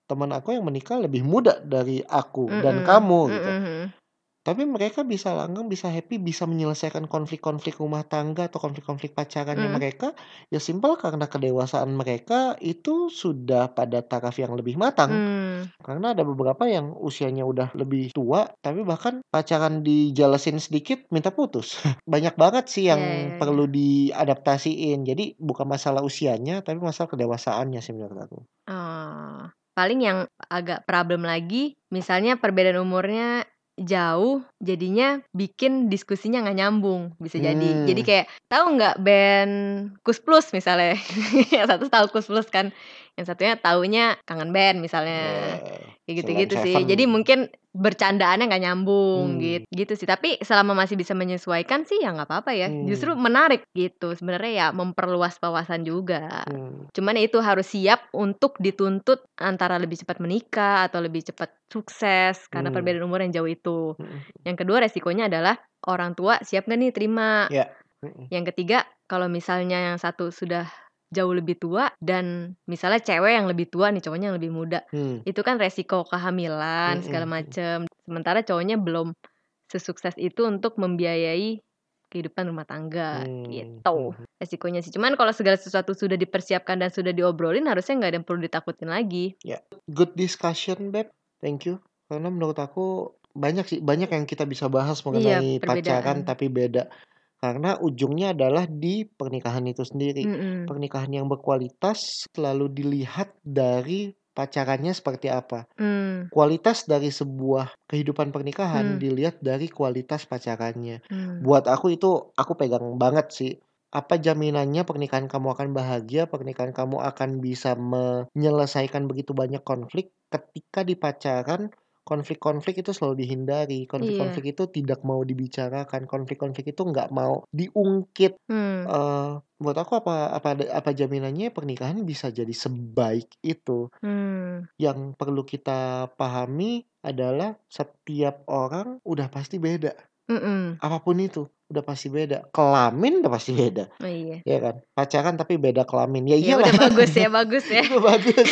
teman aku yang menikah lebih muda dari aku dan Mm-mm. kamu gitu. Mm-mm. Tapi mereka bisa langgeng, bisa happy, bisa menyelesaikan konflik-konflik rumah tangga atau konflik-konflik pacarannya Mhm. mereka, ya simpel karena kedewasaan mereka itu sudah pada taraf yang lebih matang. Mmm. Karena ada beberapa yang usianya udah lebih tua, tapi bahkan pacaran dijelasin sedikit minta putus. Banyak banget sih yang iya iya. perlu diadaptasiin. Jadi bukan masalah usianya, tapi masalah kedewasaannya sih menurut aku. Oh, paling yang agak problem lagi, misalnya perbedaan umurnya jauh, jadinya bikin diskusinya nggak nyambung, bisa jadi. Jadi Mmm. kayak, tahu nggak band Koes Plus misalnya, yang satu tahu Koes Plus kan, yang satunya taunya Kangen Band misalnya, Eee, kayak gitu-gitu sih. Jadi 7. mungkin bercandaannya nggak nyambung, git Mmm. gitu sih. Tapi selama masih bisa menyesuaikan sih ya nggak apa-apa ya, justru Mmm. menarik gitu. Sebenarnya ya memperluas wawasan juga. Mmm. Cuman itu harus siap untuk dituntut antara lebih cepat menikah atau lebih cepat sukses karena Mmm. perbedaan umur yang jauh itu. Mhm. Yang kedua resikonya adalah orang tua siap nggak nih terima. Ya, mhm. Yang ketiga, kalau misalnya yang satu sudah jauh lebih tua dan misalnya cewek yang lebih tua nih, cowoknya yang lebih muda, Mmm. itu kan resiko kehamilan segala Mhm mhm. macem. Sementara cowoknya belum sesukses itu untuk membiayai kehidupan rumah tangga, Mmm, gitu resikonya sih. Cuman kalau segala sesuatu sudah dipersiapkan dan sudah diobrolin, harusnya nggak ada yang perlu ditakutin lagi. Ya, good discussion Beb, thank you. Karena menurut aku banyak sih, banyak yang kita bisa bahas Iya, mengenai pacaran perbedaan. tapi beda. Karena ujungnya adalah di pernikahan itu sendiri. Mhm. Pernikahan yang berkualitas selalu dilihat dari pacarannya seperti apa. Mmm. Kualitas dari sebuah kehidupan pernikahan Mmm. dilihat dari kualitas pacarannya. Mmm. Buat aku itu, aku pegang banget sih. Apa jaminannya pernikahan kamu akan bahagia, pernikahan kamu akan bisa menyelesaikan begitu banyak konflik ketika di pacaran konflik-konflik itu selalu dihindari, konflik-konflik itu tidak mau dibicarakan, konflik-konflik itu nggak mau diungkit. Mmm. Eee, buat aku apa apa apa jaminannya pernikahan bisa jadi sebaik itu. Mmm. Yang perlu kita pahami adalah setiap orang udah pasti beda. Mhm. Apa pun itu, udah pasti beda. Kelamin udah pasti beda, Oh iya. ya kan? Pacaran tapi beda kelamin, ya Ya iyalah. udah bagus ya bagus ya. Itu bagus.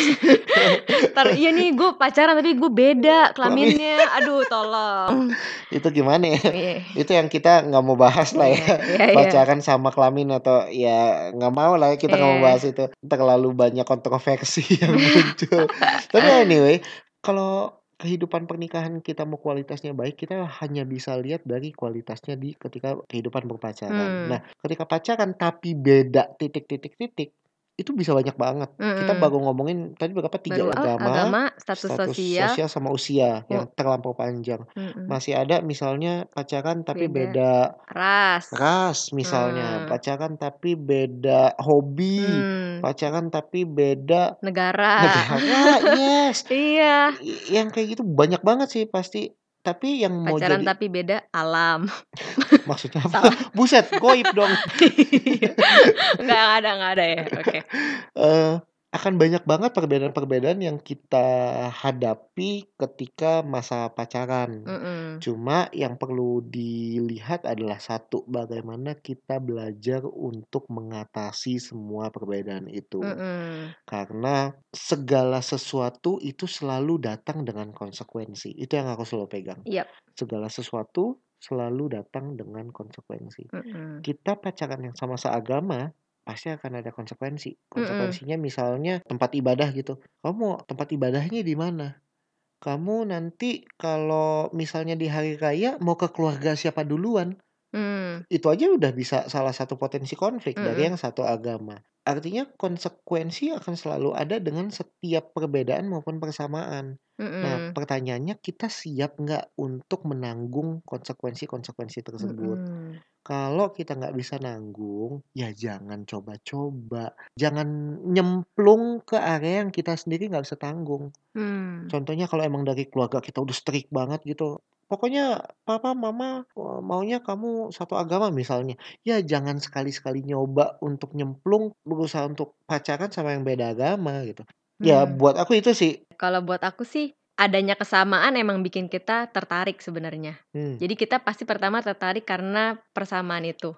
Entar, iya nih gue pacaran tapi gue beda Kelamin. kelaminnya, aduh tolong. Itu gimana ya? Iya. Itu yang kita nggak mau bahas lah Iya ya. iya iya. Pacaran sama kelamin atau ya nggak mau lah ya kita nggak mau Iya. bahas itu. Terlalu banyak kontroversi yang muncul. Tapi anyway, kalau kehidupan pernikahan kita mau kualitasnya baik, kita hanya bisa lihat dari kualitasnya di ketika kehidupan berpacaran. Mmm. Nah, ketika pacaran tapi beda titik titik titik, itu bisa banyak banget. Kita Mhm. baru ngomongin tadi berapa, 3 Baru ah, agama, agama, status status sosial. sosial, sama usia yang Mu terlampau panjang. Mhm. Masih ada misalnya pacaran tapi Beda. beda Ras. ras misalnya, Mmm. pacaran tapi beda hobi, Mmm. pacaran tapi beda Negara. negara, yes. Iya. Yang kayak gitu banyak banget sih pasti. Tapi yang mau Pacaran jadi tapi beda alam. maksudnya apa? Salah. Buset, goib dong. Iya. Nggak ada nggak ada ya, oke. Eee, akan banyak banget perbedaan-perbedaan yang kita hadapi ketika masa pacaran. Mhm. Cuma yang perlu dilihat adalah satu, bagaimana kita belajar untuk mengatasi semua perbedaan itu. Mhm. Karena segala sesuatu itu selalu datang dengan konsekuensi. Itu yang aku selalu pegang. Yap. Segala sesuatu selalu datang dengan konsekuensi. Mhm. Kita pacaran yang sama seagama, pasti akan ada konsekuensi. Konsekuensinya misalnya tempat ibadah gitu. Kamu tempat ibadahnya di mana? Kamu nanti kalau misalnya di hari raya mau ke keluarga siapa duluan? Mmm. Itu aja udah bisa salah satu potensi konflik dari Mhm. yang satu agama. Artinya konsekuensi akan selalu ada dengan setiap perbedaan maupun persamaan. Nah, Mhm. pertanyaannya kita siap nggak untuk menanggung konsekuensi-konsekuensi tersebut? Mhm. Kalau kita nggak bisa nanggung, ya jangan coba-coba. Jangan nyemplung ke area yang kita sendiri nggak bisa tanggung. Mmm. Contohnya kalau emang dari keluarga kita udah strict banget gitu, pokoknya papa, mama, eee, maunya kamu satu agama misalnya. Ya jangan sekali-sekali nyoba untuk nyemplung, berusaha untuk pacaran sama yang beda agama gitu. Ya Mmm. buat aku itu sih. Kalau buat aku sih, adanya kesamaan emang bikin kita tertarik sebenarnya. Mmm. Jadi kita pasti pertama tertarik karena persamaan itu.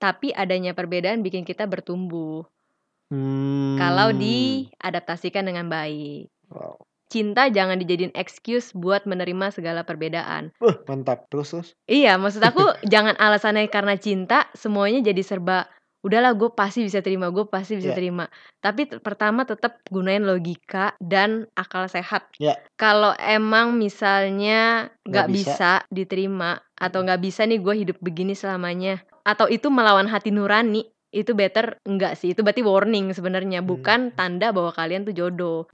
Tapi adanya perbedaan bikin kita bertumbuh. Kalau Mmm. diadaptasikan dengan baik. Wow. cinta jangan dijadiin excuse buat menerima segala perbedaan. Wah, mantap. Terus terus. Iya, maksud aku jangan alasannya karena cinta semuanya jadi serba udahlah gue pasti bisa terima, gue pasti bisa Ya. terima. Tapi pertama tetap gunain logika dan akal sehat. Ya. Kalau emang misalnya Nggak bisa. bisa. diterima atau nggak bisa nih gue hidup begini selamanya atau itu melawan hati nurani itu better enggak sih itu berarti warning sebenarnya Hmm. bukan tanda bahwa kalian tuh jodoh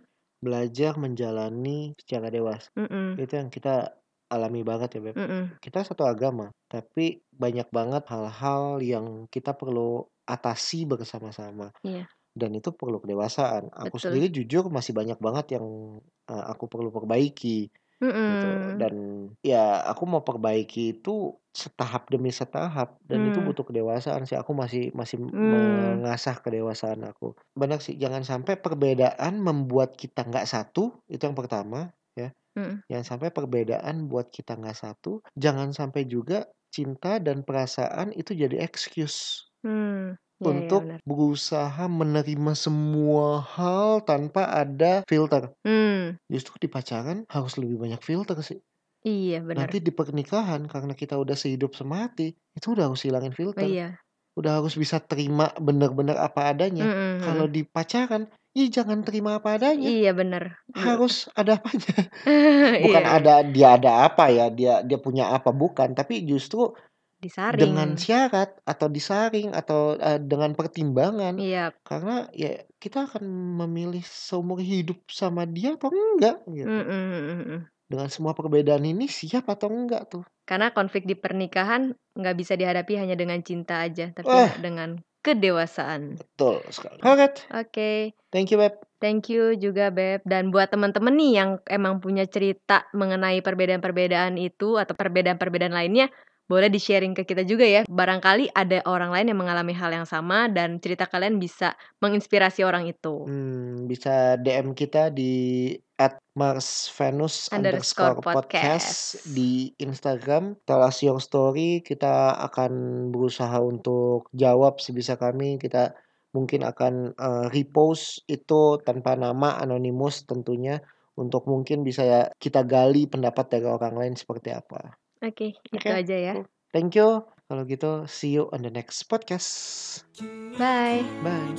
Belajar menjalani secara dewasa. Mm-mm, Itu yang kita alami banget ya, Beb. mm-mm. Kita satu agama, tapi banyak banget hal-hal yang kita perlu atasi bersama-sama. Iya. Dan itu perlu kedewasaan. Aku Betul. sendiri jujur masih banyak banget yang eh, aku perlu perbaiki gitu. Mm-mm. Dan ya aku mau perbaiki itu setahap demi setahap dan itu Hmm. butuh kedewasaan sih. Aku masih masih Hmm. mengasah kedewasaan aku. Benar sih, jangan sampai perbedaan membuat kita nggak satu. Itu yang pertama ya. Mm. Jangan sampai perbedaan buat kita nggak satu. Jangan sampai juga cinta dan perasaan itu jadi excuse Hmm. Ya, ya, untuk benar. berusaha menerima semua hal tanpa ada filter. Hmm. Justru di pacaran harus lebih banyak filter sih. Iya benar. Nanti di pernikahan karena kita udah sehidup semati, itu udah harus hilangin Oh, filter. iya. Udah harus bisa terima benar-benar apa adanya. Mm-mm, Kalau mm-mm. di pacaran, ya jangan terima apa adanya. Iya benar. Harus ada apanya. Bukan Iya, ada dia ada apa ya, dia dia punya apa bukan, tapi justru dengan disaring. syarat atau disaring atau eh, dengan pertimbangan. Iya. Karena ya kita akan memilih seumur hidup sama dia atau enggak gitu. Mm-mm, mm-mm. Dengan semua perbedaan ini siap atau enggak tuh. Karena konflik di pernikahan nggak bisa dihadapi hanya dengan cinta aja, tapi Wah. dengan kedewasaan. Betul sekali. Alright, Oke, thank you Beb. thank you juga Beb. Dan buat teman-teman nih yang emang punya cerita mengenai perbedaan-perbedaan itu atau perbedaan-perbedaan lainnya, boleh di-sharing ke kita juga ya. Barangkali ada orang lain yang mengalami hal yang sama dan cerita kalian bisa menginspirasi orang itu. Hmm, bisa DM kita di at marsvenus Underscore underscore podcast podcast. di Instagram. Tell us your story. Kita akan berusaha untuk jawab sebisa kami. Kita mungkin akan eh, repost itu tanpa nama anonimus tentunya untuk mungkin bisa kita gali pendapat dari orang lain seperti apa. Oke, itu Oke, aja ya. Thank you. Kalau gitu, see you on the next podcast. Bye. Bye.